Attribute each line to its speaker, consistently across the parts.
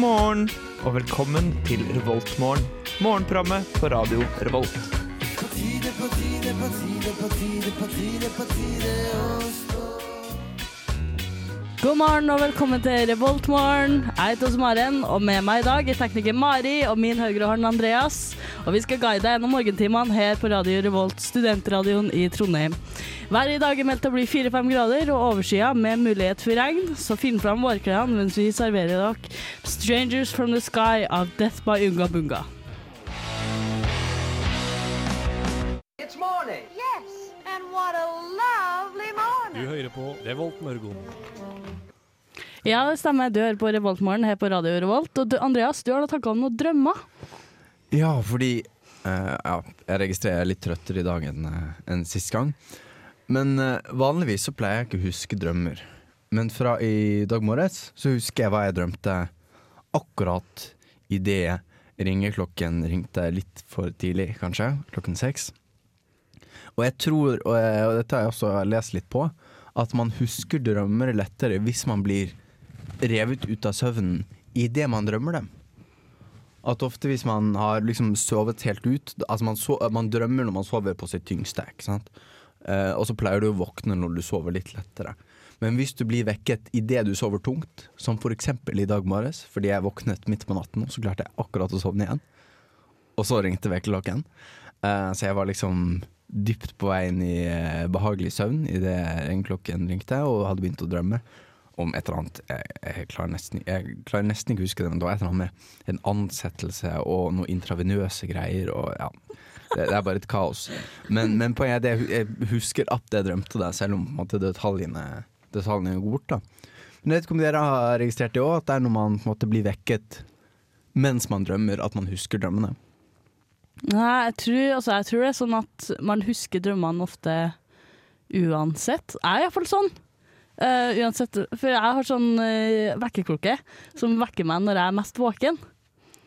Speaker 1: morgen og velkommen til Revoltmorgen. Morgenprogrammet på radio Revolt.
Speaker 2: God morgen og velkommen til Revoltmorgen. Jeg heter Maren, og med meg i dag er tekniker Mari og min høyre hånd Andreas. Og vi skal guide deg gjennom morgentimene her på Radio Revolt, studentradioen i Trondheim. Været i dag er meldt til å bli 4-5 grader og overskya med mulighet for regn, så finn fram vårklærne mens vi serverer dere 'Strangers from the Sky' av Death by Unga Bunga.
Speaker 3: It's morning.
Speaker 4: Yes, and what a lovely morning.
Speaker 5: Du hører på Revolt Mørgon.
Speaker 2: Ja, det stemmer. Du hører på Revoltmorgen her på Radio Revolt. Og du, Andreas, du har da tanker om noen drømmer.
Speaker 6: Ja, fordi uh, ja, jeg registrerer jeg er litt trøttere i dag enn uh, enn sist gang. Men eh, vanligvis så pleier jeg ikke å huske drømmer. Men fra i dag morges så husker jeg hva jeg drømte akkurat idet ringeklokken ringte litt for tidlig, kanskje. Klokken seks. Og jeg tror, og, jeg, og dette har jeg også lest litt på, at man husker drømmer lettere hvis man blir revet ut av søvnen idet man drømmer dem. At ofte hvis man har liksom sovet helt ut Altså man, so man drømmer når man sover på sitt tyngste, ikke sant? Eh, og så pleier du å våkne når du sover litt lettere. Men hvis du blir vekket idet du sover tungt, som eksempel i dag morges, fordi jeg våknet midt på natten, og så klarte jeg akkurat å sovne igjen, og så ringte vekkerklokken, eh, så jeg var liksom dypt på vei inn i eh, behagelig søvn idet ringeklokken ringte, og hadde begynt å drømme om et eller annet jeg, jeg, klarer nesten, jeg klarer nesten ikke å huske det, men det var et eller annet med en ansettelse og noe intravenøse greier. Og ja, det, det er bare et kaos. Men, men poenget er at jeg husker at jeg drømte det, selv om måte, detaljene, detaljene går bort. da. Men jeg vet ikke om dere har registrert det òg, at det er når man måte blir vekket mens man drømmer, at man husker drømmene.
Speaker 2: Nei, jeg tror, altså, jeg tror det er sånn at man husker drømmene ofte uansett. Jeg er iallfall sånn. Uh, uansett, for jeg har sånn uh, vekkerklokke som vekker meg når jeg er mest våken.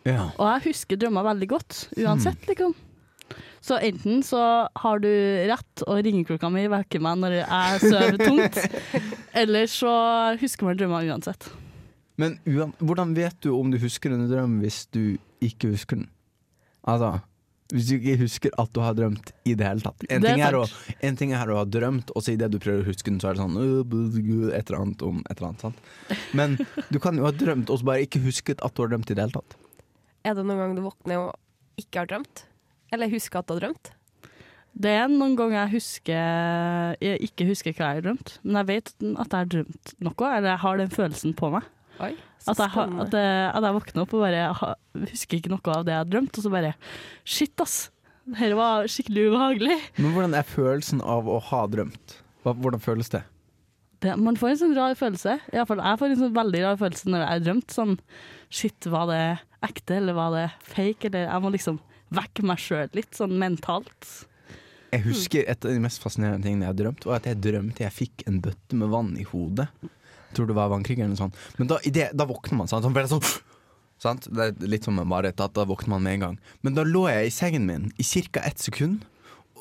Speaker 6: Ja.
Speaker 2: Og jeg husker drømmer veldig godt, uansett, liksom. Så enten så har du rett, og ringeklokka mi vekker meg når jeg sover tungt, eller så husker man drømmer uansett.
Speaker 6: Men hvordan vet du om du husker en drøm hvis du ikke husker den? Altså, hvis du ikke husker at du har drømt i det hele tatt. En, ting er, å, en ting er å ha drømt, og så idet du prøver å huske den, så er det sånn øh, Et eller annet om et eller annet. Sant? Men du kan jo ha drømt og så bare ikke husket at du har drømt i det hele tatt.
Speaker 7: Er det noen gang du våkner og ikke har drømt? Eller husker at du har drømt?
Speaker 2: Det er noen ganger jeg husker Jeg ikke husker hva jeg har drømt, men jeg vet at jeg har drømt noe, eller jeg har den følelsen på meg.
Speaker 7: Oi,
Speaker 2: At jeg, at jeg, at jeg våkner opp og bare husker ikke noe av det jeg har drømt, og så bare Shit, ass! Dette var skikkelig ubehagelig.
Speaker 6: Men hvordan er følelsen av å ha drømt? Hvordan føles det?
Speaker 2: Det, man får en sånn rar følelse. Iallfall jeg får en sånn veldig rar følelse når jeg har drømt. Sånn shit, var det ekte, eller var det fake? Eller jeg må liksom vekke meg sjøl litt, sånn mentalt.
Speaker 6: Jeg husker Et av de mest fascinerende tingene jeg har drømt, var at jeg drømte jeg fikk en bøtte med vann i hodet. Jeg tror det var vannkrig eller noe sånt. Men da, det, da våkner man sånn. sånn, sant? Det er litt som en mareritt. da våkner man med en gang. Men da lå jeg i sengen min i ca. ett sekund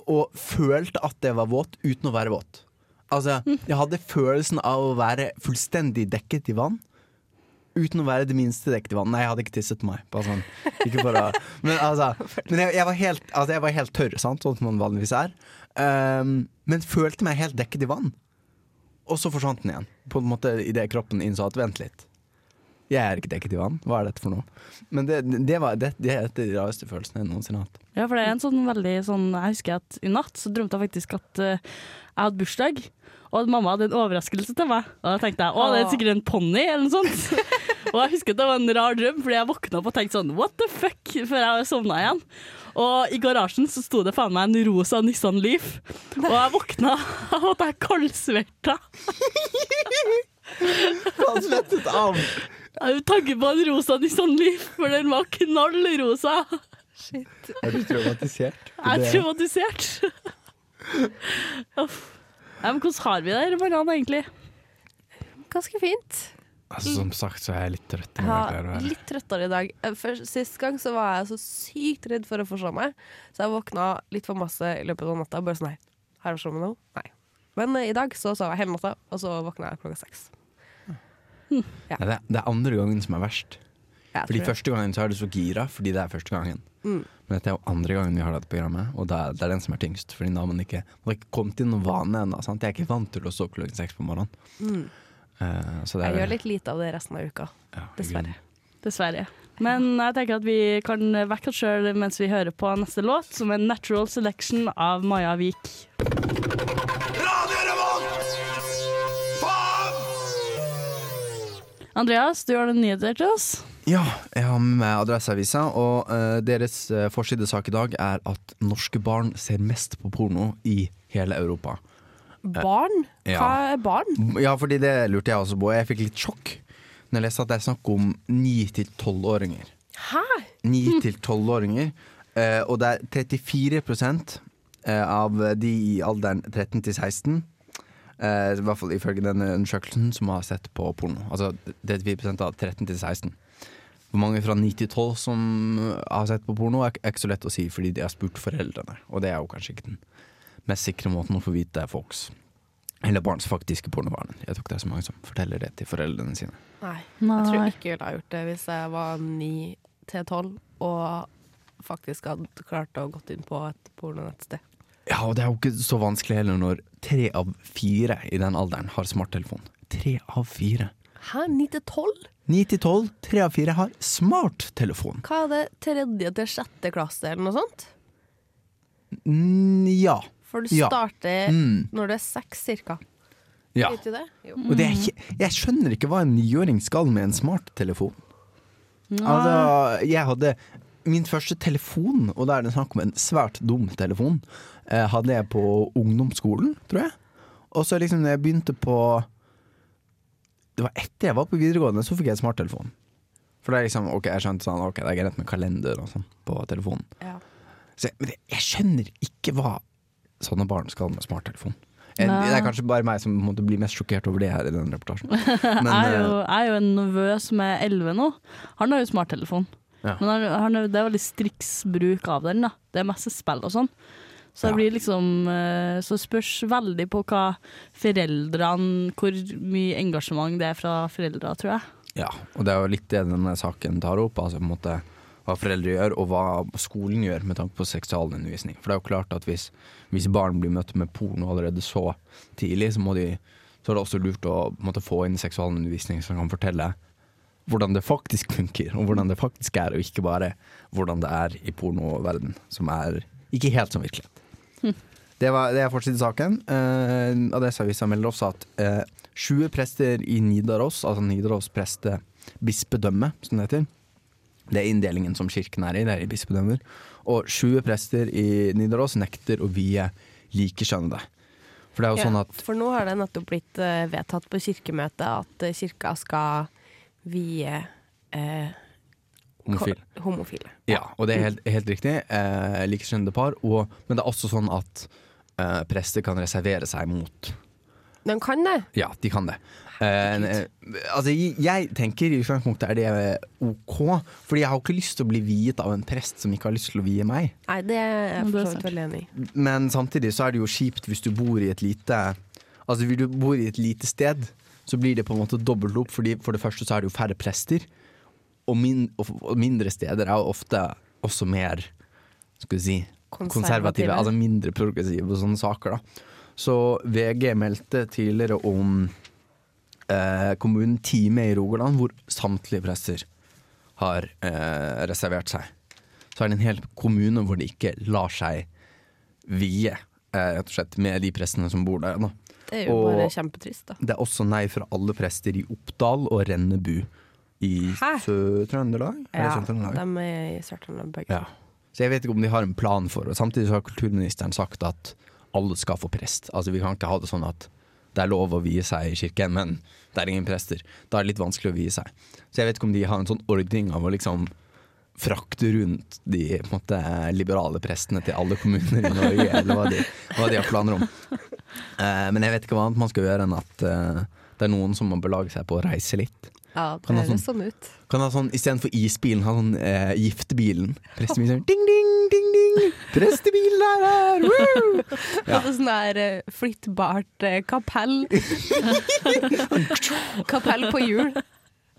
Speaker 6: og følte at jeg var våt uten å være våt. Altså, jeg hadde følelsen av å være fullstendig dekket i vann. Uten å være det minste dekket i vann. Nei, jeg hadde ikke tisset på meg. Bare sånn. Ikke for å, men altså, men jeg, jeg, var helt, altså, jeg var helt tørr, sant? sånn som man vanligvis er. Um, men følte meg helt dekket i vann. Og så forsvant den igjen. På en måte Idet kroppen innså at vent litt. Jeg er ikke dekket i vann. Hva er dette for noe? Men det, det, var, det, det er de rareste følelsene jeg noensinne har hatt.
Speaker 2: Ja, for det er en sånn veldig sånn Jeg husker at i natt så drømte jeg faktisk at uh, jeg hadde bursdag, og at mamma hadde en overraskelse til meg. Og da tenkte jeg å, det er sikkert en ponni eller noe sånt. og jeg husker at det var en rar drøm, fordi jeg våkna opp og tenkte sånn what the fuck, før jeg sovna igjen. Og i garasjen så sto det faen meg en rosa Nissan Leaf, og jeg våkna av at jeg kaldsverta.
Speaker 6: Han slettet av!
Speaker 2: Jeg tanke på en rosa Nissan Leaf, for den var knallrosa.
Speaker 6: Er du traumatisert?
Speaker 2: Jeg er traumatisert. Nei, men hvordan har vi det i morgen, egentlig?
Speaker 7: Ganske fint.
Speaker 6: Altså, som sagt så er jeg litt trøtt.
Speaker 7: Jeg har litt trøttere i dag. Først, sist gang så var jeg så sykt redd for å forsove meg, så jeg våkna litt for masse i løpet av natta. Bare sånn, nei, har jeg meg nå? Nei. Men uh, i dag så sov jeg hele natta, og så våkna jeg klokka seks.
Speaker 6: Ja, det, det er andre gangen som er verst.
Speaker 7: Jeg
Speaker 6: Fordi første gangen så er du så gira, fordi det er første gangen.
Speaker 7: Mm.
Speaker 6: Men dette er jo andre gangen vi har dette programmet, og det er, det er den som er tyngst. Fordi da har man ikke, man har ikke kommet inn noen vane ennå. sant? Jeg er ikke vant til å stå klokken seks på morgenen.
Speaker 7: Mm.
Speaker 6: Uh, så det er
Speaker 7: Jeg gjør litt lite av det resten av uka,
Speaker 6: ja,
Speaker 7: dessverre.
Speaker 2: Dessverre. Men jeg tenker at vi kan vekke oss sjøl mens vi hører på neste låt, som er 'Natural Selection' av Maja Vik. Andreas, du har noen nyheter til oss.
Speaker 6: Ja, jeg har med meg Adresseavisa, og uh, deres uh, forsidesak i dag er at norske barn ser mest på porno i hele Europa.
Speaker 7: Barn?
Speaker 6: Ja.
Speaker 7: Hva er barn?
Speaker 6: Ja, fordi det lurte jeg også på. Jeg fikk litt sjokk når jeg leste at det er snakk om 9-12-åringer.
Speaker 7: Hæ?
Speaker 6: 9-12-åringer, eh, og det er 34 eh, av de i alderen 13 til 16 eh, I hvert fall ifølge denne undersøkelsen som har sett på porno. Altså 34% av 13 til 16. Hvor mange fra 9 til 12 som har sett på porno, er ikke så lett å si, fordi de har spurt foreldrene. Og det er jo kanskje ikke den mest sikre måten å få vite det er folks eller barns faktiske pornovaner. Jeg tror ikke det er så mange som forteller det til foreldrene sine.
Speaker 7: Nei. Jeg tror ikke jeg ville ha gjort det hvis jeg var 9 til 12 og faktisk hadde klart å gått inn på et pornonettsted.
Speaker 6: Ja, og det er jo ikke så vanskelig heller når tre av fire i den alderen har smarttelefon. Tre av fire.
Speaker 7: Hæ? 9 til 12?
Speaker 6: Ni til tolv, tre av fire har smarttelefon.
Speaker 7: Hva er det? Tredje til sjette klasse eller noe sånt?
Speaker 6: Mm, ja.
Speaker 7: For du
Speaker 6: Ja.
Speaker 7: starter
Speaker 6: Mm,
Speaker 7: når du er seks cirka.
Speaker 6: ja.
Speaker 7: Vet du det? Jo.
Speaker 6: Og det er ikke, jeg skjønner ikke hva en niåring skal med en smarttelefon. Altså, jeg hadde min første telefon, og da er det snakk om en svært dum telefon, eh, hadde jeg på ungdomsskolen, tror jeg. Og så liksom jeg begynte på Det var etter jeg var på videregående, så fikk jeg smarttelefon. For det er liksom, ok, jeg skjønte sånn, ok, det er greit med kalender og sånn på telefonen.
Speaker 7: Ja.
Speaker 6: Så jeg, men det- jeg skjønner ikke hva sånne barn skal med smarttelefon. Jeg,
Speaker 2: Nei.
Speaker 6: det er kanskje bare meg som måtte bli mest sjokkert over det her i den reportasjen. Men,
Speaker 2: jeg, er jo,
Speaker 6: eh,
Speaker 2: jeg er jo en nevø som er 11 nå. Han har jo smarttelefon.
Speaker 6: Ja.
Speaker 2: Men han, han, er- det er veldig striks bruk av den. da Det er masse spill og sånn. Så det blir liksom eh, Så spørs veldig på hva foreldrene Hvor mye engasjement det er fra foreldra, tror jeg.
Speaker 6: Ja, og det er jo litt det denne saken tar opp. Altså på en måte hva foreldre gjør, og hva skolen gjør med tanke på seksualundervisning. For det er jo klart at hvis, hvis barn blir møtt med porno allerede så tidlig, så, må de, så er det også lurt å måte, få inn seksualundervisning som kan fortelle hvordan det faktisk funker, og hvordan det faktisk er, og ikke bare hvordan det er i pornoverden, som er ikke helt som virkelighet. Det, var, det er forsidesaken. Uh, Adresseavisa melder også at eh, 20 prester i Nidaros, altså Nidaros prestebispedømme, som det heter. Det er inndelingen som kirken er i, det er i bispedømmer. Og 20 prester i Nidaros nekter å vie likekjønnede. For
Speaker 7: Ja,
Speaker 6: sånn at
Speaker 7: For nå har det nettopp blitt eh, vedtatt på kirkemøtet at eh, kirka skal vie eh,
Speaker 6: homofil
Speaker 7: homofile.
Speaker 6: Ja, og det er helt, helt riktig. Eh, likekjønnede par. Og, men det er også sånn at eh, prester kan reservere seg mot
Speaker 7: De kan det.
Speaker 6: Ja, de kan det. Eh, altså, jeg, tenker i utgangspunktet er det OK, Fordi jeg har ikke lyst til å bli viet av en prest som ikke har lyst til å vie meg.
Speaker 7: Nei, det er jeg
Speaker 2: forstått
Speaker 7: for så vidt veldig enig i.
Speaker 6: Men samtidig så er det jo kjipt hvis du bor i et lite Altså hvis du bor i et lite sted, så blir det på en måte dobbelt opp. Fordi for det første så er det jo færre prester, og, min, og, og mindre steder er ofte også mer Skal vi si konservative.
Speaker 7: Konservative.
Speaker 6: Altså mindre progressive på sånne saker, da. Så VG meldte tidligere om eh, kommunen Time i Rogaland, hvor samtlige presser har eh, reservert seg. Så er det en hel kommune hvor de ikke lar seg vie, eh, rett og slett, med de prestene som bor der. Da.
Speaker 7: Det er jo
Speaker 6: Og-
Speaker 7: bare kjempetrist, da.
Speaker 6: Det er også nei fra alle prester i Oppdal og Rennebu i? Sør-Trøndelag.
Speaker 7: Ja, de er i Sør-Trøndelag begge.
Speaker 6: Ja. Så jeg vet ikke om de har en plan for det. Samtidig så har kulturministeren sagt at alle skal få prest. Altså Vi kan ikke ha det sånn at det er lov å vie seg i kirken, men det er ingen prester. Da er det litt vanskelig å vie seg. Så jeg vet ikke om de har en sånn ordning av å liksom frakte rundt de måte, liberale prestene til alle kommuner i Norge, eller hva de, hva de har planer om. Eh, men jeg vet ikke hva annet man skal gjøre enn at eh, det er noen som må belage seg på å reise litt.
Speaker 7: Ja, det
Speaker 6: Kan ha
Speaker 7: høres
Speaker 6: sånn-
Speaker 7: sånn ut.
Speaker 6: Kan ha sånn, Istedenfor isbilen, ha sånn eh, giftbilen. Prestebilen sånn ding, ding, ding, ding! Prestebilen er her! Woo! Ja.
Speaker 7: Og sånn der eh, flyttbart eh, kapell. kapell på hjul.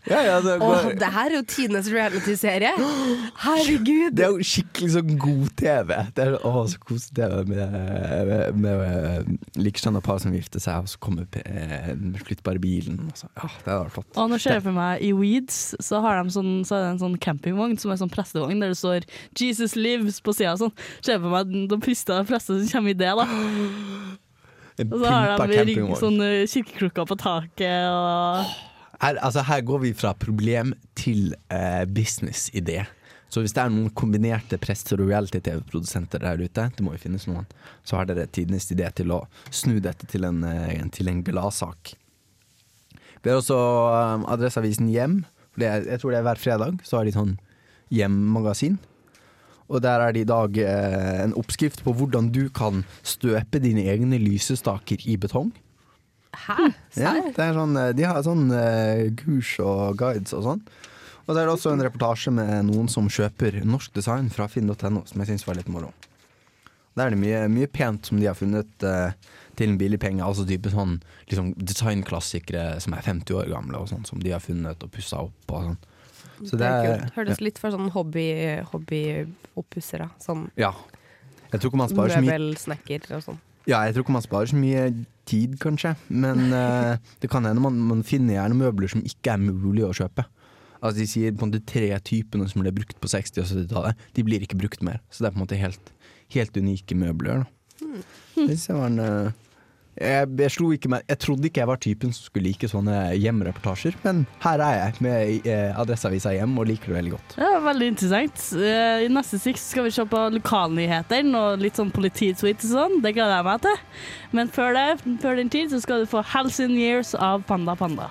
Speaker 6: Ja, ja, det,
Speaker 7: Åh, det her er jo tidenes reality-serie! Herregud!
Speaker 6: det er jo skikkelig sånn god-TV. Det er å, så koselig TV med, med, med likekjønna par som gifter seg, og så kommer eh, den flyttbare bilen. Og så. Ja, det hadde flott.
Speaker 2: Og nå ser jeg for meg i Weeds så har de sånn, så er det en sånn campingvogn som er sånn prestevogn der det står 'Jesus lives' på sida. Sånn. Ser jeg for meg de prista prester som kommer i det, da.
Speaker 6: En
Speaker 2: Og så har de sånn Kirkeklokka kirkeklokker på taket og
Speaker 6: Her, altså, her går vi fra problem til eh, businessidé. Så hvis det er noen kombinerte prester og reality-TV-produsenter der ute, det må jo finnes noen, så har dere tidenes idé til å snu dette til en, eh, til en gladsak. Vi har også eh, Adresseavisen Hjem. Det er, jeg tror det er hver fredag, så har de sånn hjemmagasin. Og der er det i dag eh, en oppskrift på hvordan du kan støpe dine egne lysestaker i betong.
Speaker 7: Hæ?
Speaker 6: Ja, det er sånn, eh, de har sånn eh, kurs og guides og sånn. Og så er det også en reportasje med noen som kjøper norsk design fra finn.no, som jeg syns var litt moro. Der er det mye, mye pent som de har funnet eh, til en billig penge. Altså type sånn liksom designklassikere som er 50 år gamle, og sånn, som de har funnet og pussa opp og sånn. Så
Speaker 7: Det
Speaker 6: det
Speaker 7: er
Speaker 6: kult,
Speaker 7: kult. Hørtes litt for sånn hobby- hobbyoppussere. Sånn
Speaker 6: Ja. Jeg tror ikke man sparer så mye
Speaker 7: møbelsnekker og sånn.
Speaker 6: Ja, jeg tror ikke man sparer så mye tid, kanskje. Men uh, det kan hende man, man finner gjerne møbler som ikke er mulig å kjøpe. Altså De sier på en måte tre typene som ble brukt på 60- og 70-tallet. De blir ikke brukt mer. Så det er på en måte helt, helt unike møbler. Da. Det synes jeg var en eh, jeg, jeg, meg, jeg trodde ikke jeg var typen som skulle like sånne hjemreportasjer, men her er jeg med eh, Adresseavisa hjem og liker det veldig godt.
Speaker 2: Ja, veldig interessant. Eh, I neste sikt skal vi se på lokalnyheter og litt sånn polititweet og sånn. Det gleder jeg meg til. Men før det, før den tid, så skal du få Halcyon Years av Panda Panda.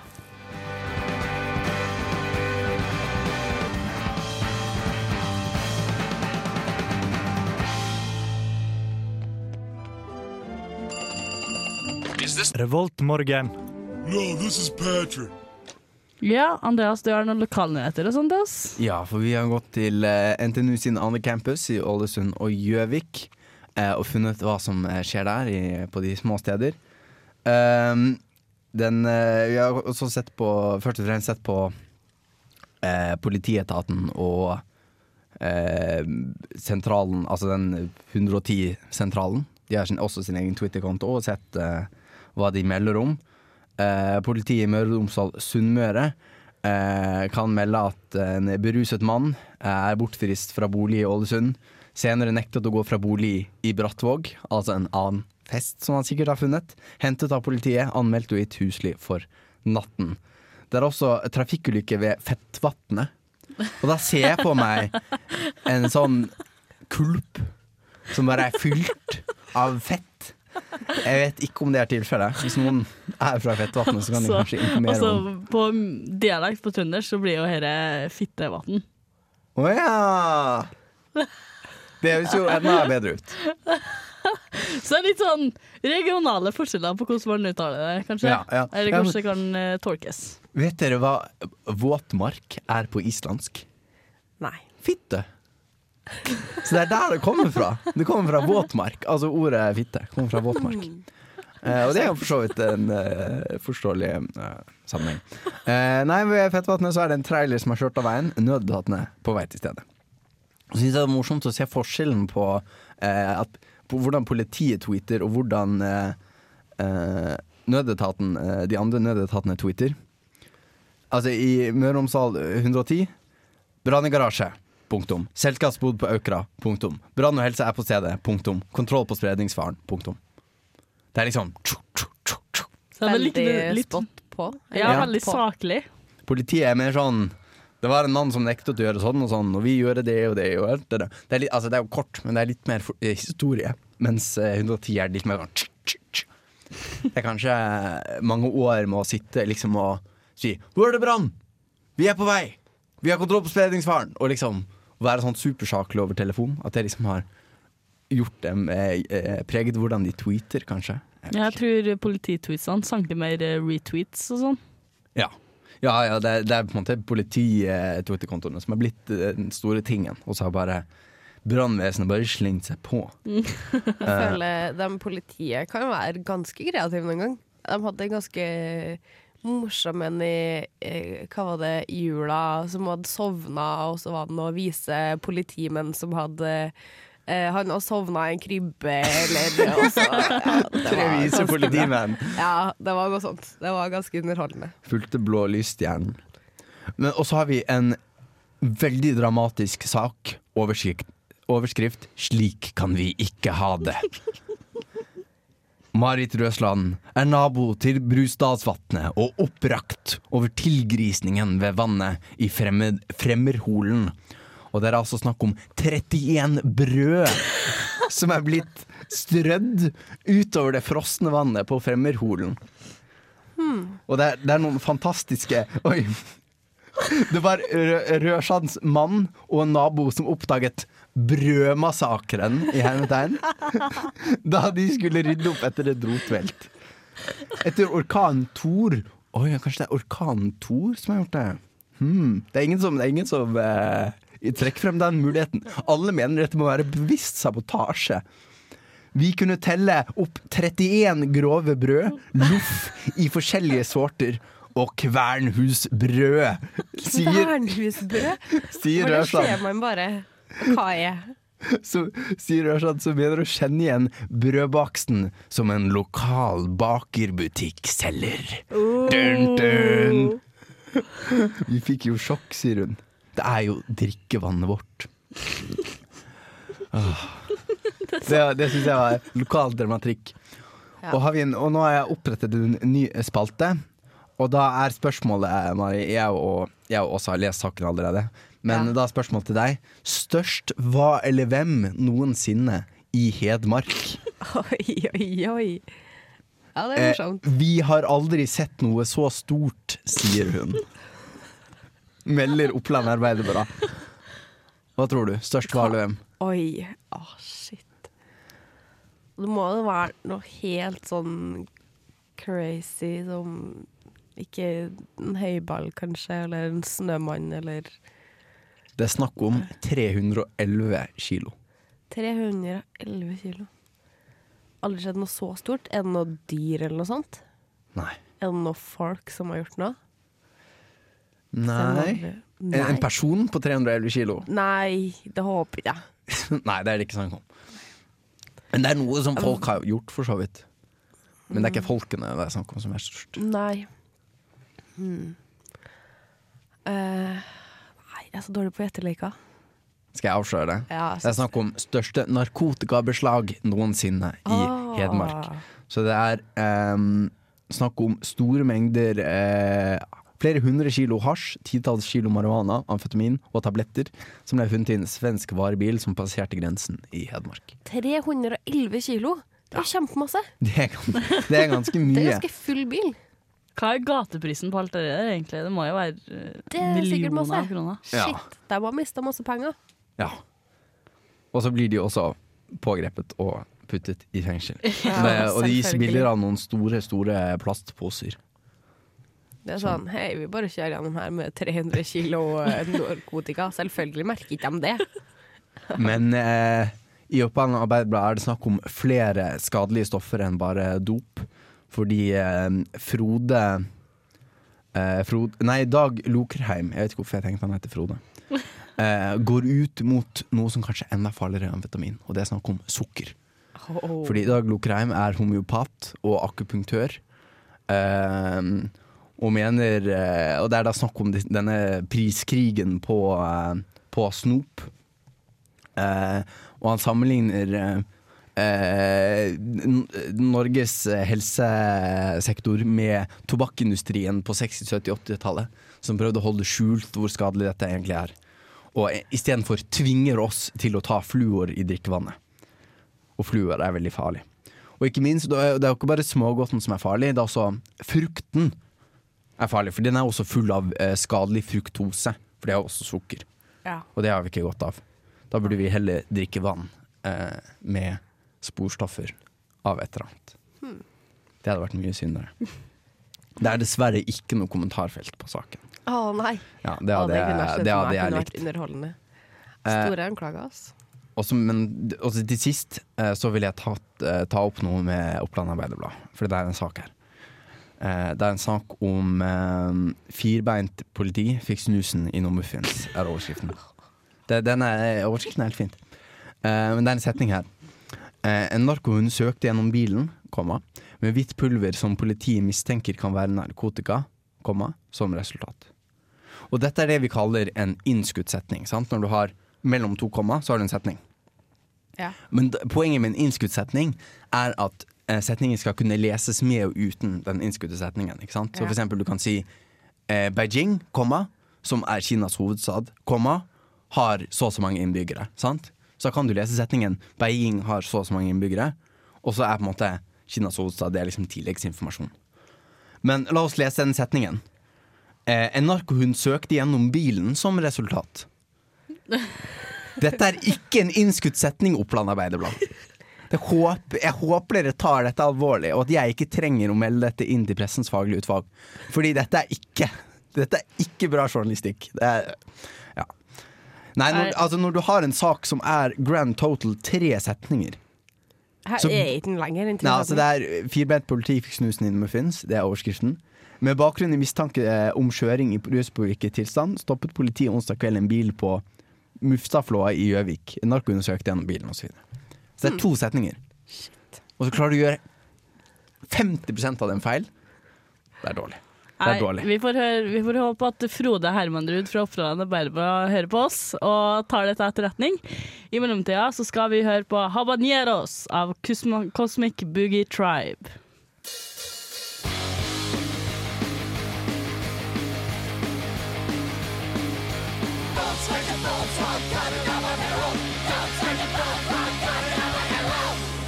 Speaker 1: Revoltmorgen.
Speaker 2: Ja, Andreas, du har noen lokalnyheter og sånt? Ass.
Speaker 6: Ja, for vi har gått til uh, NTNU sin andre campus i Ålesund og Gjøvik Uh, og funnet hva som eh, skjer der i, på de små steder. Um, den, uh, vi har også sett på, først og fremst sett på eh, politietaten og eh, sentralen, altså den 110-sentralen. De har sin, også sin egen Twitter-konto og sett eh, hva de melder om. Eh, politiet i Møre og Romsdal Sunnmøre eh, kan melde at en beruset mann er bortfrist fra bolig i Ålesund. Senere nektet å gå fra bolig i Brattvåg, altså en annen fest som han sikkert har funnet. Hentet av politiet, anmeldt og gitt husly for natten. Det er også trafikkulykke ved Fettvatnet. Og da ser jeg på meg en sånn kulp som bare er fylt av fett. Jeg vet ikke om det er tilfellet. Hvis noen er fra Fettvatnet, så kan de
Speaker 2: Så,
Speaker 6: kanskje informere
Speaker 2: altså,
Speaker 6: om
Speaker 2: på dialekt på trøndersk så blir jo dette fittevatn.
Speaker 6: Å ja! Det høres jo enda bedre ut.
Speaker 2: Så det er litt sånn regionale forskjeller på hvordan man uttaler det, kanskje.
Speaker 6: Ja, ja.
Speaker 2: Eller kanskje det kan uh, tolkes.
Speaker 6: Vet dere hva våtmark er på islandsk?
Speaker 7: Nei.
Speaker 6: Fitte. Så det er der det kommer fra. Det kommer fra våtmark. Altså ordet fitte kommer fra våtmark. Eh, og det er jo for så vidt en eh, forståelig eh, sammenheng. Eh, nei, ved Fettvatnet så er det en trailer som har kjørt av veien. Nødetatene på vei til stedet. Og så synes det er morsomt å se forskjellen på, eh, at, på hvordan politiet tweeter, og hvordan eh, nødetaten, de andre nødetatene tweeter. Altså i Møre og Romsdal 110 Brann i garasje. Punktum. Selskapsbod på Aukra. Punktum. Brann og helse er på stedet. Punktum. Kontroll på spredningsfaren. Punktum. Det er liksom
Speaker 7: Veldig spot på.
Speaker 2: ja,
Speaker 6: Ja.
Speaker 2: veldig saklig.
Speaker 6: Politiet er mer sånn Det var en mann som nektet å gjøre sånn og sånn, og vi gjør det og det og alt det der. Det er, litt, altså, det er jo kort, men det er litt mer for, eh, historie. Mens eh, 110 er litt mer sånn tsk, tsk, tsk. Det er kanskje mange år med å sitte liksom og si 'Hvor er det brann? Vi er på vei! Vi har kontroll på spredningsfaren!' Og liksom være sånn supersaklig over telefon. At det liksom har gjort dem eh, preget hvordan de tweeter, kanskje. Jeg
Speaker 2: Jeg tror polititweetsene sanker mer eh, retweets og sånn.
Speaker 6: Ja. Ja, ja det, er, det er på en måte politi-Twitter-kontoene som er blitt eh, den store tingen. Og så har bare brannvesenet bare slengt seg på.
Speaker 7: Jeg føler de politiet kan være ganske kreative noen gang. De hadde ganske morsom en i Hva var det, jula, som hadde sovna, og så var det noen vise politimenn som hadde eh, Han hadde sovna i en krybbe, eller ja,
Speaker 6: Tre vise politimenn
Speaker 7: Ja, det var noe sånt. Det var ganske underholdende.
Speaker 6: fulgte blå lysstjernen. Men også har vi en veldig dramatisk sak. Overskrift, overskrift 'Slik kan vi ikke ha det'. Marit Røsland er nabo til Brustadsvatnet og opprakt over tilgrisningen ved vannet i fremmed, Fremmerholen. Og det er altså snakk om 31 brød som er blitt strødd utover det frosne vannet på Fremmerholen. Og det er, det er noen fantastiske Oi. Det var Rø- Rørsands mann og en nabo som oppdaget brødmassakren i hermetegn da de skulle rydde opp etter et rotvelt. Etter orkanen Thor Oi, kanskje det er orkanen Thor som har gjort det? Hmm. Det er ingen som, det er ingen som eh, trekker frem den muligheten. Alle mener dette må være bevisst sabotasje. Vi kunne telle opp 31 grove brød, loff i forskjellige sorter, og kvernhusbrød, sier,
Speaker 7: Kvernhusbrød?
Speaker 6: sier
Speaker 7: det ser man bare hva er.
Speaker 6: Så, sier Rashad så mener å kjenne igjen brødbaksten som en lokal bakerbutikk selger. Dun, dun. Vi fikk jo sjokk, sier hun. Det er jo drikkevannet vårt. Ah. Det, det syns jeg var lokal dramatikk.
Speaker 7: Ja.
Speaker 6: Og, har vi en, og nå har jeg opprettet en ny spalte. Og da er spørsmålet, Mari Jeg og jeg og også har lest saken allerede. Men
Speaker 7: Ja.
Speaker 6: da spørsmål til deg. Størst hva eller hvem noensinne i Hedmark?
Speaker 7: Oi, oi, oi. Ja, det er
Speaker 6: Eh,
Speaker 7: morsomt.
Speaker 6: vi har aldri sett noe så stort, sier hun. Melder Oppland Arbeiderblad. Hva tror du? Størst hva eller hvem?
Speaker 7: Oi. Å, shit. Det må jo være noe helt sånn crazy som Ikke en høyball, kanskje, eller en snømann, eller
Speaker 6: Det er snakk om 311 kilo.
Speaker 7: 311 kilo. Aldri skjedd noe så stort. Er det noe dyr eller noe sånt?
Speaker 6: Nei.
Speaker 7: Er det noe folk som har gjort noe?
Speaker 6: Nei. En, en person på 311 kilo?
Speaker 7: Nei, det håper jeg.
Speaker 6: Nei, det er det ikke snakk om. Men det er noe som folk har gjort, for så vidt. Men det er ikke folkene det er snakk om som er størst.
Speaker 7: Nei. Hmm. Nei, jeg er så dårlig på gjetteleka.
Speaker 6: Skal jeg avsløre det?
Speaker 7: Ja,
Speaker 6: Det er snakk om største narkotikabeslag noensinne i
Speaker 7: Ah.
Speaker 6: Hedmark. Så det er ehm, snakk om store mengder eh, Flere hundre kilo hasj, titalls kilo marihuana, amfetamin og tabletter som ble funnet i en svensk varebil som passerte grensen i Hedmark.
Speaker 7: 311 kilo! Det er jo kjempemasse!
Speaker 6: Det er, ganske, det er ganske
Speaker 7: Det er ganske full bil.
Speaker 2: Hva er gateprisen på alt det der, egentlig? Det må jo være eh,
Speaker 7: Det er
Speaker 2: millioner
Speaker 7: masse.
Speaker 2: av kroner.
Speaker 6: Ja.
Speaker 7: Shit, de har mista masse penger.
Speaker 6: Ja. Og så blir de også pågrepet og puttet i fengsel.
Speaker 7: Ja,
Speaker 6: Det, og de gis bilder av noen store, store plastposer.
Speaker 7: Det er sånn, hei, vi bare kjører gjennom her med 300 kilo eh, narkotika. Selvfølgelig merker ikke de det.
Speaker 6: Men eh, i Oppland Arbeiderblad er det snakk om flere skadelige stoffer enn bare dop. Fordi eh, Frode, eh, Frode Nei, Dag Lokerheim, jeg vet ikke hvorfor jeg tenkte han heter Frode, eh, går ut mot noe som kanskje er enda farligere enn amfetamin, og det er snakk om sukker. Fordi Dag Lokerheim er homeopat og akupunktør. Eh, og mener eh, Og det er da snakk om denne priskrigen på, eh, på snop. Eh, og han sammenligner eh, eh, Norges helsesektor med tobakkindustrien på 60-, 70-, 80-tallet, som prøvde å holde skjult hvor skadelig dette egentlig er. Og istedenfor tvinger oss til å ta fluor i drikkevannet. Og fluor er veldig farlig. Og ikke minst, det er er jo ikke bare smågodten som er farlig, det er også frukten er farlig. For den er også full av eh, skadelig fruktose, for det er også sukker.
Speaker 7: Ja.
Speaker 6: Og det har vi ikke godt av. Da burde vi heller drikke vann eh, med sporstoffer av et eller annet. Det hadde vært mye syndere. Det er dessverre ikke noe kommentarfelt på saken.
Speaker 7: Å nei.
Speaker 6: Ja, det hadde,
Speaker 7: det
Speaker 6: jeg, det hadde jeg likt.
Speaker 7: underholdende.
Speaker 6: Eh,
Speaker 7: Store anklager, altså.
Speaker 6: Også, men også til sist eh, så vil jeg ta, eh, ta opp noe med Oppland Arbeiderblad, for det er en sak her. Eh, det er en sak om firbeint politi fikk snusen i nummerfins, muffins, er overskriften. Det, den er, overskriften er helt fint. Eh, men det er en setning her. Eh, en narkohund søkte gjennom bilen, komma, med hvitt pulver som politiet mistenker kan være narkotika, komma, som resultat. Og dette er det vi kaller en innskutt setning. Sant? Når du har mellom to komma, så har du en setning.
Speaker 7: Ja.
Speaker 6: Men poenget med en innskutt setning er at eh, setningen skal kunne leses med og uten den innskutte setningen. Ikke sant? Så for eksempel du kan si eh, Beijing, komma, som er Kinas hovedstad, komma, har så og så mange innbyggere. Sant? Så kan du lese setningen Beijing har så og så mange innbyggere, og så er på en måte Kinas hovedstad det er liksom tilleggsinformasjon. Men la oss lese den setningen. Eh, en narkohund søkte gjennom bilen som resultat. Dette er ikke en innskutt setning, Oppland Arbeiderblad. Håper, jeg håper dere tar dette alvorlig, og at jeg ikke trenger å melde dette inn til pressens faglige utvalg. Fordi dette er ikke Dette er ikke bra journalistikk. Det er Ja. Nei, når,
Speaker 2: er,
Speaker 6: altså når du har en sak som er grand total tre setninger
Speaker 7: Her
Speaker 6: Så-
Speaker 7: er ikke den lenger enn
Speaker 6: Nei, altså det er Firbent politi fikk snusen inn i muffins, det er overskriften. Med bakgrunn i mistanke eh, om kjøring i ruspåvirket tilstand, stoppet politiet onsdag kveld en bil på Mufstadflåa i Gjøvik. Narkoundersøkte gjennom bilen osv. Så, videre. så det er to setninger. Og så klarer du å gjøre 50% av dem feil. Det er dårlig. Det er dårlig.
Speaker 2: vi får, høre, vi får håpe at Frode Hermanrud fra Oppland Arbeiderblad hører på oss og tar dette til etterretning. I mellomtida så skal vi høre på Habaneros av Cosmo- Cosmic Boogie Tribe.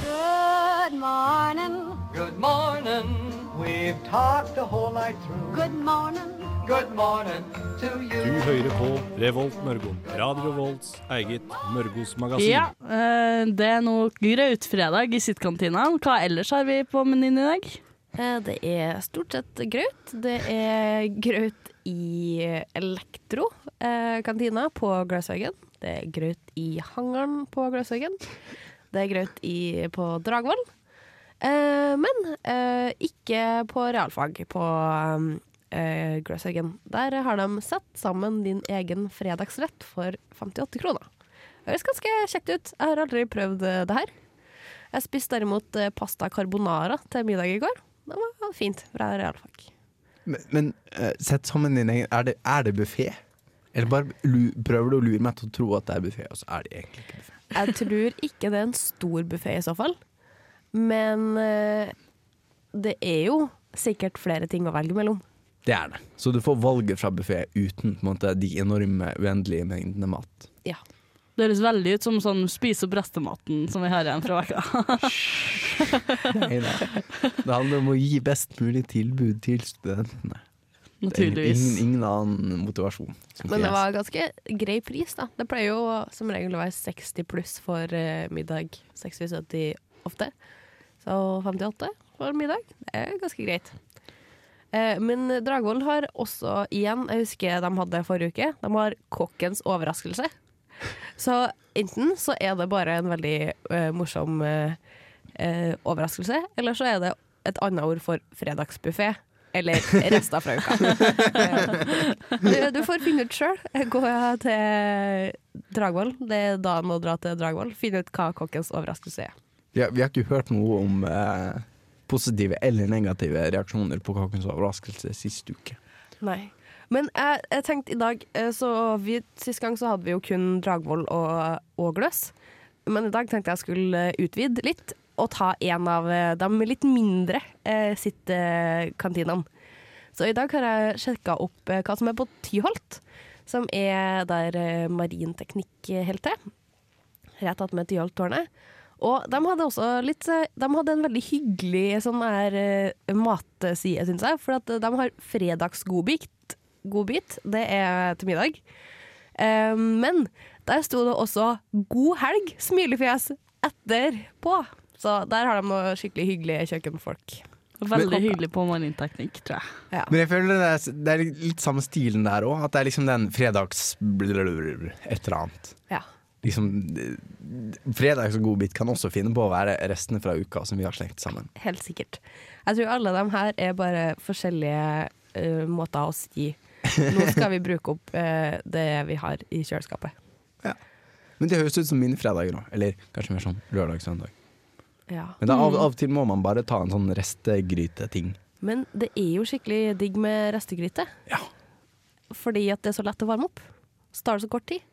Speaker 4: Good morning.
Speaker 3: Good morning. We've talked the whole night through.
Speaker 4: Good morning.
Speaker 3: Good morning to
Speaker 5: Du hører på Revolt Mørgon. Radio Volts eget Mørgos magasin.
Speaker 2: Ja, eh, det er noe grautfredag i sittkantina. Hva ellers har vi på menyen i dag?
Speaker 7: Eh, Det er stort sett graut. Det er graut i Elektro eh, kantina på Gløshaugen. Det er graut i hangaren på Gløshaugen. Det er graut i, på Dragvoll. Eh, men eh, ikke på realfag på eh, Gløshaugen. Der har de satt sammen din egen fredagsrett for 58 kroner. Det høres ganske kjekt ut. Jeg har aldri prøvd eh, det her. Jeg spiste derimot pasta carbonara til middag i går. Det var fint fra realfag.
Speaker 6: Men, men sett sammen din egen Er det, er det buffé? Eller bare prøver du å lure meg til å tro at det er buffé, og så er det egentlig ikke buffé?
Speaker 7: Jeg tror ikke det er en stor buffé i så fall. Men eh, det er jo sikkert flere ting å velge mellom.
Speaker 6: Det er det. Så du får valget fra buffé uten på en måte, de enorme, uendelige mengdene mat.
Speaker 7: Ja.
Speaker 2: Det høres veldig ut som sånn spise opp restematen som vi har igjen fra veka.
Speaker 6: Nei, nei. Det handler om å gi best mulig tilbud til studentene.
Speaker 2: Naturligvis.
Speaker 6: Ingen, ingen annen motivasjon.
Speaker 7: Men det var ganske grei pris, da. Det pleier jo som regel å være 60 pluss for eh, middag. 60-70 ofte. Så 58 for middag, det er ganske greit. Eh, men Dragvoll har også igjen, jeg husker de hadde forrige uke, de har kokkens overraskelse. Så enten så er det bare en veldig uh, morsom uh, overraskelse, eller så er det et annet ord for fredagsbuffé. Eller rester fra uka. du, du får finne ut sjøl. Gå til Dragvoll. Det er dagen å dra til Dragvoll. Finne ut hva kokkens overraskelse er.
Speaker 6: Har, vi har ikke hørt noe om eh, positive eller negative reaksjoner på Kakens overraskelse sist uke.
Speaker 7: Nei. Men jeg, jeg tenkte i dag eh, så vi, Sist gang så hadde vi jo kun Dragvoll og, og Gløs. Men i dag tenkte jeg skulle utvide litt og ta en av eh, de litt mindre eh, sitt eh, kantinene. Så i dag har jeg sjekka opp eh, hva som er på Tyholt, som er der eh, marinteknikk holder til. Rett attmed Tyholttårnet. Og de hadde også litt eh, De hadde en veldig hyggelig sånn her eh, matside, syns jeg. For at de har fredagsgodbit. Godbit, det er til middag. Um, men der sto det også 'God helg', smilefjes, etterpå. Så der har de noe skikkelig hyggelige kjøkkenfolk.
Speaker 2: Veldig
Speaker 7: Men-
Speaker 2: hyggelig på marinteknikk, tror jeg.
Speaker 7: Ja.
Speaker 6: Men jeg føler det er, det er litt samme stilen der òg. At det er liksom den fredags... Et eller annet.
Speaker 7: ja.
Speaker 6: Liksom eh, Fredags godbit kan også finne på å være restene fra uka som vi har slengt sammen.
Speaker 7: Helt sikkert. Jeg tror alle de her er bare forskjellige uh, måter å si Nå skal vi bruke opp uh, det vi har i kjøleskapet.
Speaker 6: Men det høres ut som minifredager òg. Eller kanskje mer sånn lørdag-søndag.
Speaker 7: Ja.
Speaker 6: Men da, av, av og til må man bare ta en sånn restegryteting.
Speaker 7: Men det er jo skikkelig digg med restegryte.
Speaker 6: Ja.
Speaker 7: Fordi at det er så lett å varme opp. Så tar det så kort tid.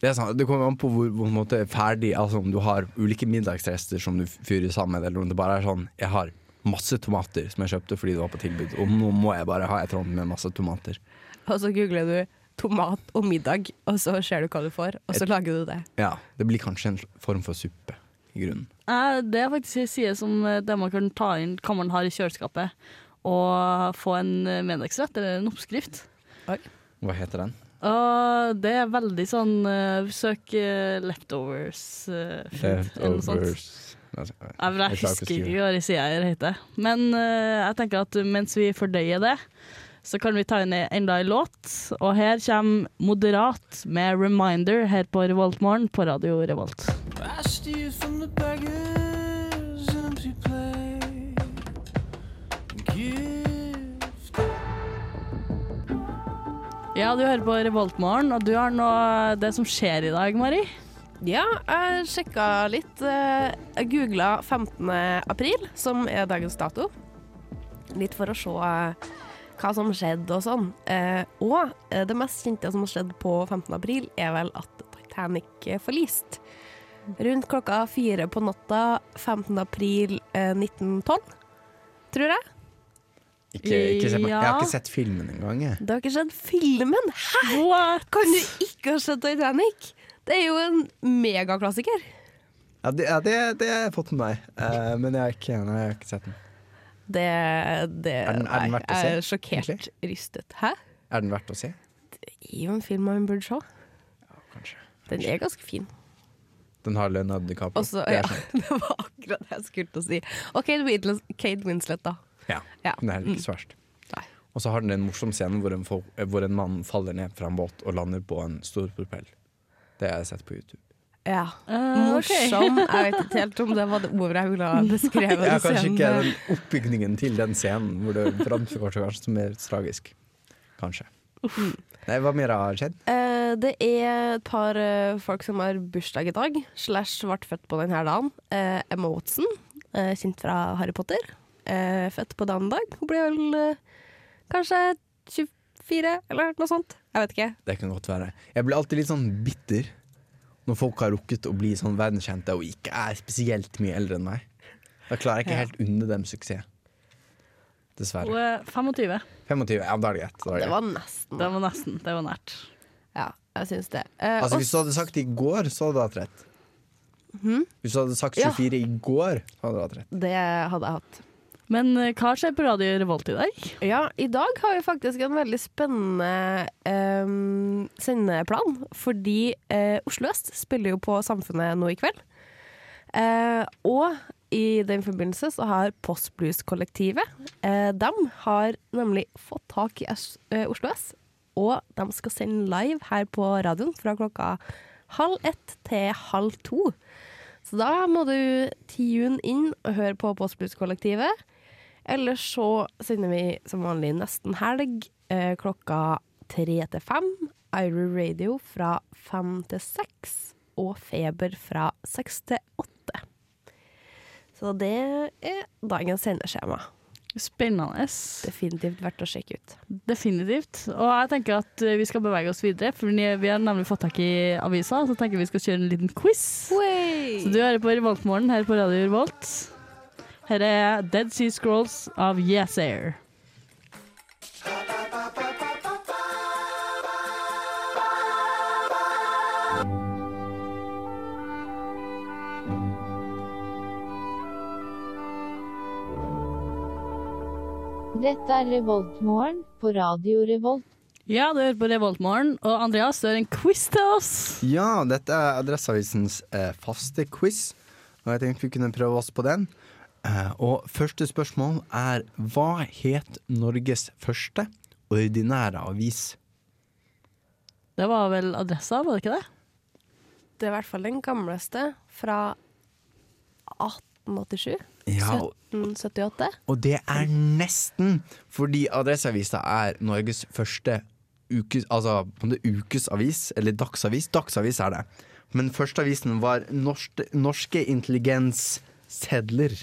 Speaker 6: Det, er sant, det kommer an på hvor, hvor måte ferdig Altså om du har ulike middagsrester som du fyrer sammen, eller om det bare er sånn Jeg har masse tomater som jeg kjøpte fordi det var på tilbud, og nå må jeg bare ha et rom med masse tomater.
Speaker 7: Og så googler du tomat og middag, og så ser du hva du får, og så lager du det.
Speaker 6: Ja, Det blir kanskje en form for suppe, i grunnen.
Speaker 2: Eh, Det er faktisk en side som det der man kan ta inn hva man har i kjøleskapet, og få en eh, middagsrett eller en oppskrift.
Speaker 6: Hva heter den?
Speaker 2: Og det er veldig sånn uh, Søk uh, leftovers uh.
Speaker 6: Leftovers
Speaker 2: Jeg, husker ikke hva det sier heter. Men uh, jeg tenker at mens vi fordøyer det, så kan vi ta inn enda en låt. Og her kommer Moderat med 'Reminder' her på Revoltmorgen på Radio Revolt. Ja, du hører på Revoltmorgen, og du har nå det som skjer i dag, Mari.
Speaker 7: Ja, jeg sjekka litt. eh, Jeg googla 15. april, som er dagens dato. Litt for å se eh, hva som skjedde og sånn. Eh, Og det mest kjente som har skjedd på 15. april, er vel at Titanic forliste. Rundt klokka fire på natta 15. april eh, 1912, tror jeg.
Speaker 6: Ikke, ikke se på. Jeg har ikke sett filmen engang. jeg.
Speaker 7: Det har ikke skjedd filmen! Hæ?!
Speaker 2: What?
Speaker 7: Kan du ikke ha sett Titanic? Det er jo en megaklassiker.
Speaker 6: Ja, det, ja, det, det har jeg fått med meg, uh, men jeg har ikke, jeg har ikke sett den.
Speaker 7: Det, det
Speaker 6: Er den- er den
Speaker 7: nei,
Speaker 6: verdt å
Speaker 7: Jeg er sjokkert
Speaker 6: egentlig?
Speaker 7: rystet. Hæ?
Speaker 6: Er den verdt å se?
Speaker 7: Det er jo en film man burde se.
Speaker 6: Kanskje.
Speaker 7: Den er ganske fin.
Speaker 6: Den har Leonardo DiCaprio.
Speaker 7: Også,
Speaker 6: Det
Speaker 7: ja, det var akkurat det jeg skulle til å si. Og Kate Winslet, Kate Winslet da.
Speaker 6: Ja,
Speaker 7: Ja.
Speaker 6: Det er
Speaker 7: Mm.
Speaker 6: ikke så verst.
Speaker 7: Mm.
Speaker 6: Og så har den en morsom scene hvor en, hvor en mann faller ned fra en båt og lander på en stor propell. Det har jeg sett på YouTube.
Speaker 7: Ja.
Speaker 2: Uh, morsom.
Speaker 7: Morsom. Jeg vet ikke helt om det var det ordet jeg ville ha beskrevet.
Speaker 6: Ja, kanskje
Speaker 7: scenen
Speaker 6: ikke den oppbygningen til den scenen hvor det framstår kanskje som mer tragisk. Kanskje. Nei, hva mer har skjedd?
Speaker 7: Eh, det er et par eh, folk som har bursdag i dag, slash ble født på denne dagen. Eh, Emma Watson, eh, kjent fra Harry Potter, eh, født på dagen dag. Hun blir vel eh, kanskje 24, eller noe sånt. Jeg vet ikke.
Speaker 6: Det kan godt være. Jeg blir alltid litt sånn bitter når folk har rukket å bli sånn verdenskjente og ikke er spesielt mye eldre enn meg. Da klarer jeg ikke
Speaker 7: Ja.
Speaker 6: helt unne dem suksess.
Speaker 2: Hun
Speaker 6: Dessverre.
Speaker 2: er 25.
Speaker 6: 25, ja, da er det greit. Det
Speaker 7: Det var nesten.
Speaker 2: Det var nesten. Det var nært.
Speaker 7: Ja, jeg syns det. Eh,
Speaker 6: Altså, hvis du hadde sagt det i går, så hadde du hatt rett. Hvis du hadde sagt
Speaker 7: Ja.
Speaker 6: 24 i går, så hadde du hatt rett.
Speaker 7: det hadde jeg hatt.
Speaker 2: Men eh, hva skjer på Radio Revolt i dag?
Speaker 7: Ja, i dag har vi faktisk en veldig spennende eh, sendeplan. Fordi eh, Oslo Øst spiller jo på Samfunnet nå i kveld. Eh, og i den forbindelse så har Postblues-kollektivet eh, De har nemlig fått tak i eh, Oslo S, og de skal sende live her på radioen fra klokka halv ett til halv to. Så da må du tune inn og høre på Postblues-kollektivet. Ellers så sender vi som vanlig nesten helg eh, klokka tre til fem. Iro Radio fra fem til seks. Og Feber fra seks til åtte. Så det er dagens sendeskjema.
Speaker 2: Spennende.
Speaker 7: Definitivt verdt å sjekke ut.
Speaker 2: Definitivt. Og jeg tenker at eh, vi skal bevege oss videre, for vi har nemlig fått tak i avisa, så tenker vi skal kjøre en liten quiz. Så du hører på Revoltmorgen her på Radio Revolt. Her er Dead Sea Scrolls av Yes Air.
Speaker 8: Dette er Revoltmorgen på Radio Revolt.
Speaker 2: Ja, du hører på Revoltmorgen, og Andreas, du har en quiz til oss.
Speaker 6: Ja, dette er Adresseavisens eh, faste quiz, og jeg tenkte vi kunne prøve oss på den. Eh, og første spørsmål er hva het Norges første ordinære avis?
Speaker 2: Det var vel adressa, var det ikke det?
Speaker 7: Det er i hvert fall den gamleste, fra 1887.
Speaker 6: Ja,
Speaker 7: 1778.
Speaker 6: og det er nesten fordi Adresseavisa er Norges første ukes, altså, ukesavis, eller dagsavis. Dagsavis er det. Men førsteavisen var norske, norske intelligenssedler.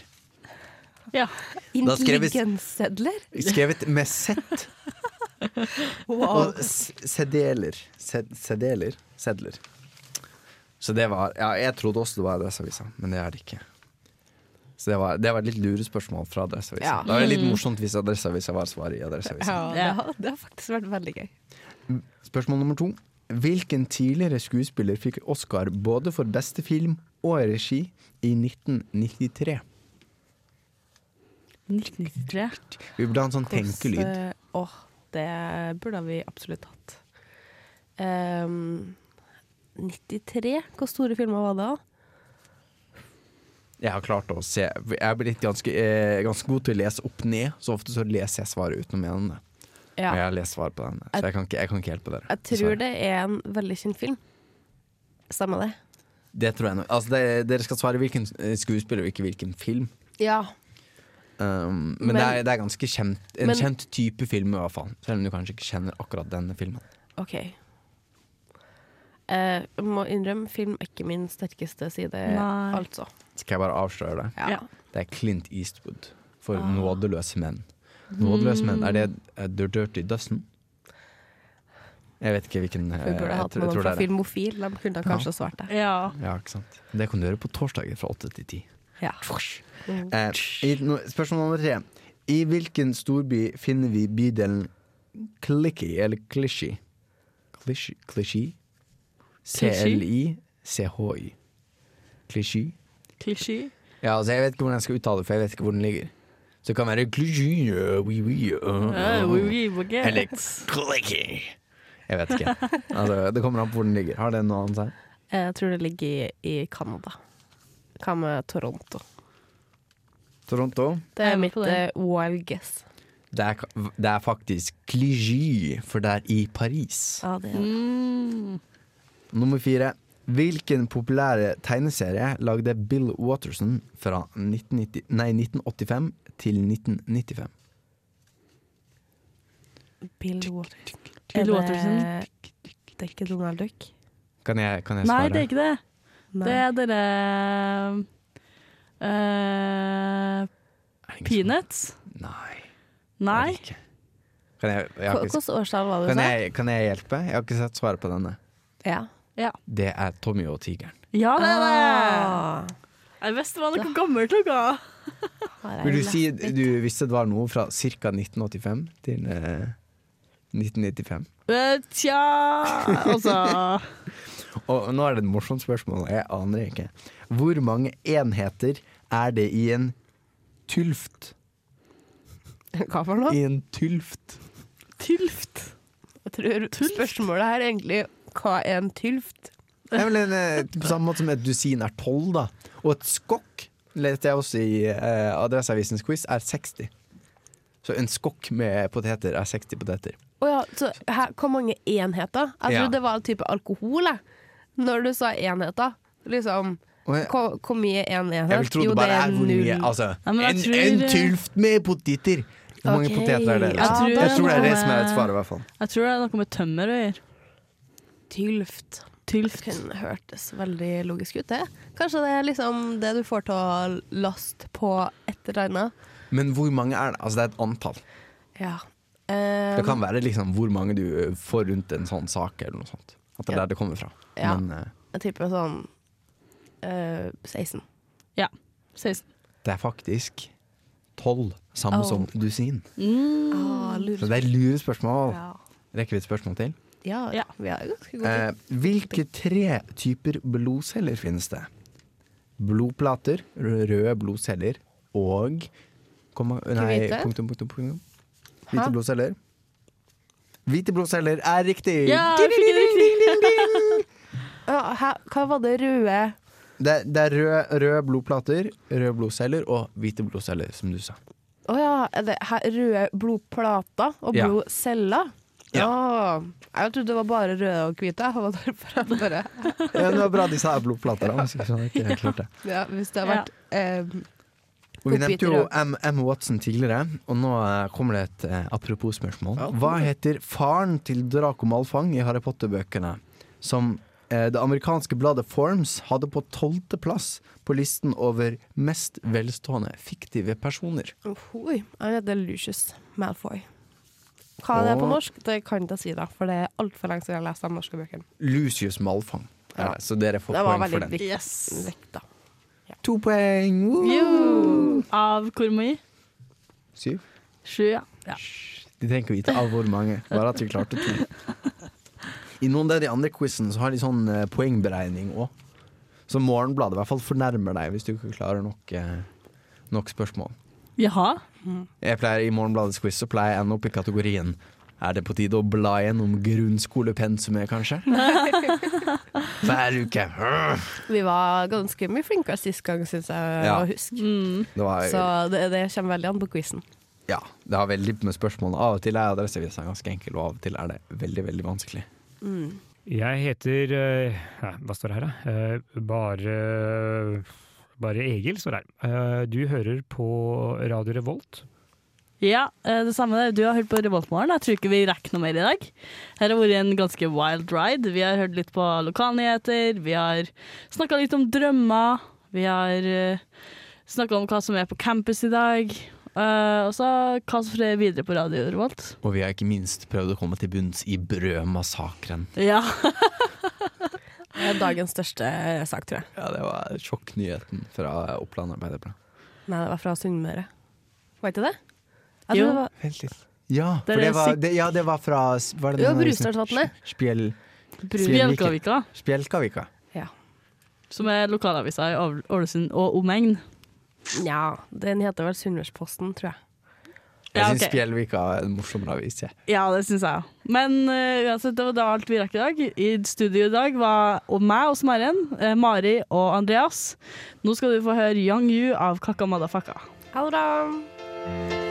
Speaker 2: Ja.
Speaker 7: Intelligenssedler?
Speaker 6: Skrevet med Z. Og s- sedeler. Sedeler. Sedler. Så det var Ja, jeg trodde også det var Adresseavisa, men det er det ikke. Så det var, det var et litt lurespørsmål fra Adresseavisa.
Speaker 7: Ja.
Speaker 6: Det var litt morsomt hvis Adresseavisa var svaret i Adresseavisa.
Speaker 7: Ja, det har, det har faktisk vært veldig gøy.
Speaker 6: Spørsmål nummer to. Hvilken tidligere skuespiller fikk Oscar både for beste film og regi i 1993?
Speaker 2: 1993.
Speaker 6: Vi burde ha en sånn tenkelyd.
Speaker 7: Å, eh, Åh, det burde vi absolutt hatt. Um, 93? Hvor store filmer var det? da?
Speaker 6: Jeg har klart å se Jeg er blitt ganske, eh, ganske god til å lese opp ned, så ofte så leser jeg svaret uten å mene det. Og jeg har lest svaret på den, så jeg kan ikke, jeg kan ikke hjelpe dere.
Speaker 7: Jeg tror
Speaker 6: dessverre.
Speaker 7: det er en veldig kjent film. Stemmer det?
Speaker 6: Det tror jeg nok. Altså, det, dere skal svare hvilken eh, skuespiller og ikke hvilken film.
Speaker 7: Ja.
Speaker 6: Um, men,
Speaker 7: Men-
Speaker 6: det, er, det er ganske kjent, en
Speaker 7: Men-
Speaker 6: kjent type film i hvert fall. Selv om du kanskje ikke kjenner akkurat denne filmen.
Speaker 7: OK. Eh, Jeg må innrømme, film er ikke min sterkeste side,
Speaker 2: Nei.
Speaker 7: altså.
Speaker 6: Skal jeg bare avsløre det?
Speaker 7: Ja.
Speaker 2: Ja.
Speaker 6: Det er Clint Eastwood for
Speaker 7: Ah.
Speaker 6: Nådeløse menn. Nådeløse menn, er det eh, The Dirty Dozen? Jeg vet ikke hvilken eh,
Speaker 7: Vi burde
Speaker 6: jeg
Speaker 7: hatt noen fra. Filmofil. De kunne kanskje svart det.
Speaker 2: Ja.
Speaker 6: Ja, ikke sant. Det kan du gjøre på torsdager fra åtte til ti.
Speaker 7: Ja.
Speaker 6: Eh, i, no, spørsmål nummer tre. I hvilken storby finner vi bydelen Clicky, eller Clichy? Clichy? Clichy? C-L-I-C-H-Y. Clichy? Ja, altså jeg vet ikke hvordan jeg skal uttale det, for jeg vet ikke hvor den ligger. Så det kan være Clichy, uh, oui, oui, uh,
Speaker 2: Eh,
Speaker 6: uh,
Speaker 2: oui, oui.
Speaker 6: Eller Clicky. Jeg vet ikke. Altså, det kommer an på hvor den ligger. Har det noe annet seg?
Speaker 7: Jeg tror det ligger i Canada. Hva med Toronto?
Speaker 6: Toronto?
Speaker 7: Det
Speaker 2: er
Speaker 7: mitt
Speaker 2: på det.
Speaker 7: eh, wild guess.
Speaker 6: Det er, det er faktisk Clichy, for det er i Paris.
Speaker 7: Ja, det er det.
Speaker 2: Mm.
Speaker 6: Nummer fire. Hvilken populære tegneserie lagde Bill Watterson fra 1990, nei, 1985 til 1995?
Speaker 7: Bill Watterson.
Speaker 2: Bill
Speaker 7: Er Det, det er ikke Donald Duck?
Speaker 6: Kan jeg, kan jeg
Speaker 2: Nei, det er ikke det.
Speaker 7: Nei.
Speaker 2: Det er dere
Speaker 6: det ingen
Speaker 2: Peanuts?
Speaker 6: Nei.
Speaker 2: Nei?
Speaker 7: Hvilket årstall var det du sa?
Speaker 6: kan jeg hjelpe? Jeg har ikke sett svaret på denne.
Speaker 7: Ja.
Speaker 6: Det er Tommy og tigeren.
Speaker 2: Ja, det er det!
Speaker 7: Ah,
Speaker 2: Jeg visste hva noe gammelt
Speaker 7: har
Speaker 6: Vil du si du visste det var noe fra ca. 1985 til eh, 1995?
Speaker 2: Eh, Tja Altså
Speaker 6: Og nå er det et morsomt spørsmål, jeg aner ikke. Hvor mange enheter er det i en tylft?
Speaker 7: Hva for noe?
Speaker 6: I en tylft?
Speaker 2: Tylft.
Speaker 7: Jeg tror spørsmålet her er egentlig hva er en tylft?
Speaker 6: Det er vel en, eh, på samme måte som et dusin er tolv, da. Og et skokk, leste jeg også i eh, Adresseavisens quiz, er 60. Så en skokk med poteter er 60 poteter.
Speaker 7: Å ja, så her, hvor mange enheter? Jeg
Speaker 6: Ja.
Speaker 7: trodde det var en type alkohol, jeg. Når du sa enheter. Liksom, hvor, hvor mye en enhet?
Speaker 6: jeg vil tro det bare er null. mye Altså,
Speaker 2: Ja,
Speaker 6: en,
Speaker 2: tror-
Speaker 6: en tylft med poteter! Hvor mange poteter er det?
Speaker 7: Ja,
Speaker 6: Liksom?
Speaker 2: Jeg tror
Speaker 6: jeg tror det er
Speaker 2: det
Speaker 6: det som er et svar, i hvert fall.
Speaker 2: Jeg tror det er noe med tømmer å gjøre.
Speaker 7: Tylft.
Speaker 2: Tylft.
Speaker 7: Kunne hørtes veldig logisk ut, det. Kanskje det er liksom det du får til å laste på et eller annet.
Speaker 6: Men hvor mange er det? Altså, det er et antall.
Speaker 7: Ja. Eh,
Speaker 6: Det kan være liksom hvor mange du eh, får rundt en sånn sak, eller noe sånt. At det er
Speaker 7: Ja.
Speaker 6: der det kommer fra.
Speaker 7: Ja.
Speaker 6: Men eh,
Speaker 7: Jeg tipper sånn uh, 16.
Speaker 2: 16.
Speaker 6: det er faktisk tolv, samme
Speaker 7: Oh.
Speaker 6: som dusin.
Speaker 2: Mm.
Speaker 7: Ah.
Speaker 6: Så det er lurespørsmål.
Speaker 7: Ja.
Speaker 6: Rekker vi et spørsmål til?
Speaker 7: Ja,
Speaker 2: Ja.
Speaker 7: vi har ganske gode.
Speaker 6: Eh, hvilke tre typer blodceller finnes det? Blodplater, røde blodceller og komma, Nei, punktum, punktum, punktum. Hvite blodceller. Hvite blodceller er riktig!
Speaker 2: Ja, ding, ding, ding, ding,
Speaker 7: ja, hva var det røde
Speaker 6: Det, det er røde, røde blodplater, røde blodceller og hvite blodceller, som du sa.
Speaker 7: Å ja, er det her røde blodplater og blodceller? Ja. Jeg trodde det var bare røde og hvite. Jeg var derfor bare
Speaker 6: Ja, det var bra de sa blodplater, da. Jeg ikke helt klart
Speaker 7: ja, Hvis det har vært eh,
Speaker 6: Og vi nevnte jo M. M. Watson tidligere, og nå eh, kommer det et eh, apropos-spørsmål. Hva heter faren til Draco Malfang i Harry Potter-bøkene, som eh, det amerikanske bladet Forms hadde på tolvteplass på listen over mest velstående fiktive personer?
Speaker 7: Oi, jeg heter Lucius Malfoy. Hva er det på norsk? Det kan jeg ikke si, da, for det er altfor lenge siden jeg har lest de norske bøkene.
Speaker 6: Lucius Malfang. er
Speaker 7: Ja.
Speaker 6: Så dere får
Speaker 7: Det var
Speaker 6: poeng for
Speaker 7: veldig
Speaker 6: den.
Speaker 7: viktig.
Speaker 2: Yes.
Speaker 7: Vekta.
Speaker 6: To poeng! Woo!
Speaker 2: Av hvor mye?
Speaker 6: Syv.
Speaker 2: Sju, ja. ja.
Speaker 6: De trenger ikke vite av hvor mange, bare at vi klarte to. I noen av de andre quizene så har de sånn eh, poengberegning òg. Så Morgenbladet i hvert fall fornærmer deg hvis du ikke klarer nok, eh, nok spørsmål.
Speaker 2: Jaha.
Speaker 6: Jeg pleier I Morgenbladets quiz så pleier jeg å ende opp i kategorien Er det på tide å bla gjennom grunnskolepensumet, kanskje? Hver uke.
Speaker 7: Vi var ganske mye flinkere sist gang, syns jeg
Speaker 6: Ja.
Speaker 7: å huske.
Speaker 2: Mm.
Speaker 6: Det, var,
Speaker 7: Så det, det kommer veldig an på quizen.
Speaker 6: ja, det har veldig med spørsmålene. Av og til er Adresseavisa ganske enkel, og av og til er det veldig, veldig vanskelig.
Speaker 9: Jeg heter uh, Hva står det her, da? Uh, bare Bare Egil står det her. Eh, du hører på Radio Revolt.
Speaker 2: Ja, eh, det samme. Du har hørt på Revoltmorgen. Jeg tror ikke vi rekker noe mer i dag. Her har vært en ganske wild ride. Vi har hørt litt på lokalnyheter. Vi har snakka litt om drømmer. Vi har uh, snakka om hva som er på campus i dag. Eh, og så hva som skjer videre på Radio Revolt.
Speaker 6: Og vi har ikke minst prøvd å komme til bunns i brødmassakren.
Speaker 2: Ja.
Speaker 7: Det er dagens største sak, tror jeg.
Speaker 6: Ja, det var sjokknyheten fra Oppland Arbeiderblad.
Speaker 7: Nei, det var fra Sunnmøre. Var ikke det?
Speaker 2: Jo.
Speaker 7: var
Speaker 6: Vent litt. Ja,
Speaker 2: Det
Speaker 6: for det
Speaker 2: det
Speaker 6: var, det, ja, det var fra var det
Speaker 7: Jo,
Speaker 6: den der
Speaker 7: Brustadvatnet.
Speaker 6: Spjell,
Speaker 2: Spjelkavika,
Speaker 6: Spjelkavika.
Speaker 2: som er lokalavisa i Ål- Ålesund og omegn.
Speaker 7: Nja, den heter vel Sunnmørsposten, tror jeg.
Speaker 6: Jeg
Speaker 2: Ja,
Speaker 6: syns
Speaker 2: ok.
Speaker 6: Spjelvika er en morsommere avis. jeg.
Speaker 2: Ja, det syns jeg òg. Men eh, uansett, det var da alt vi rakk i dag. I studio i dag var og meg og Maren, eh, Mari og Andreas. Nå skal du få høre Young You av Kakka Madafaka.
Speaker 7: Ha det bra!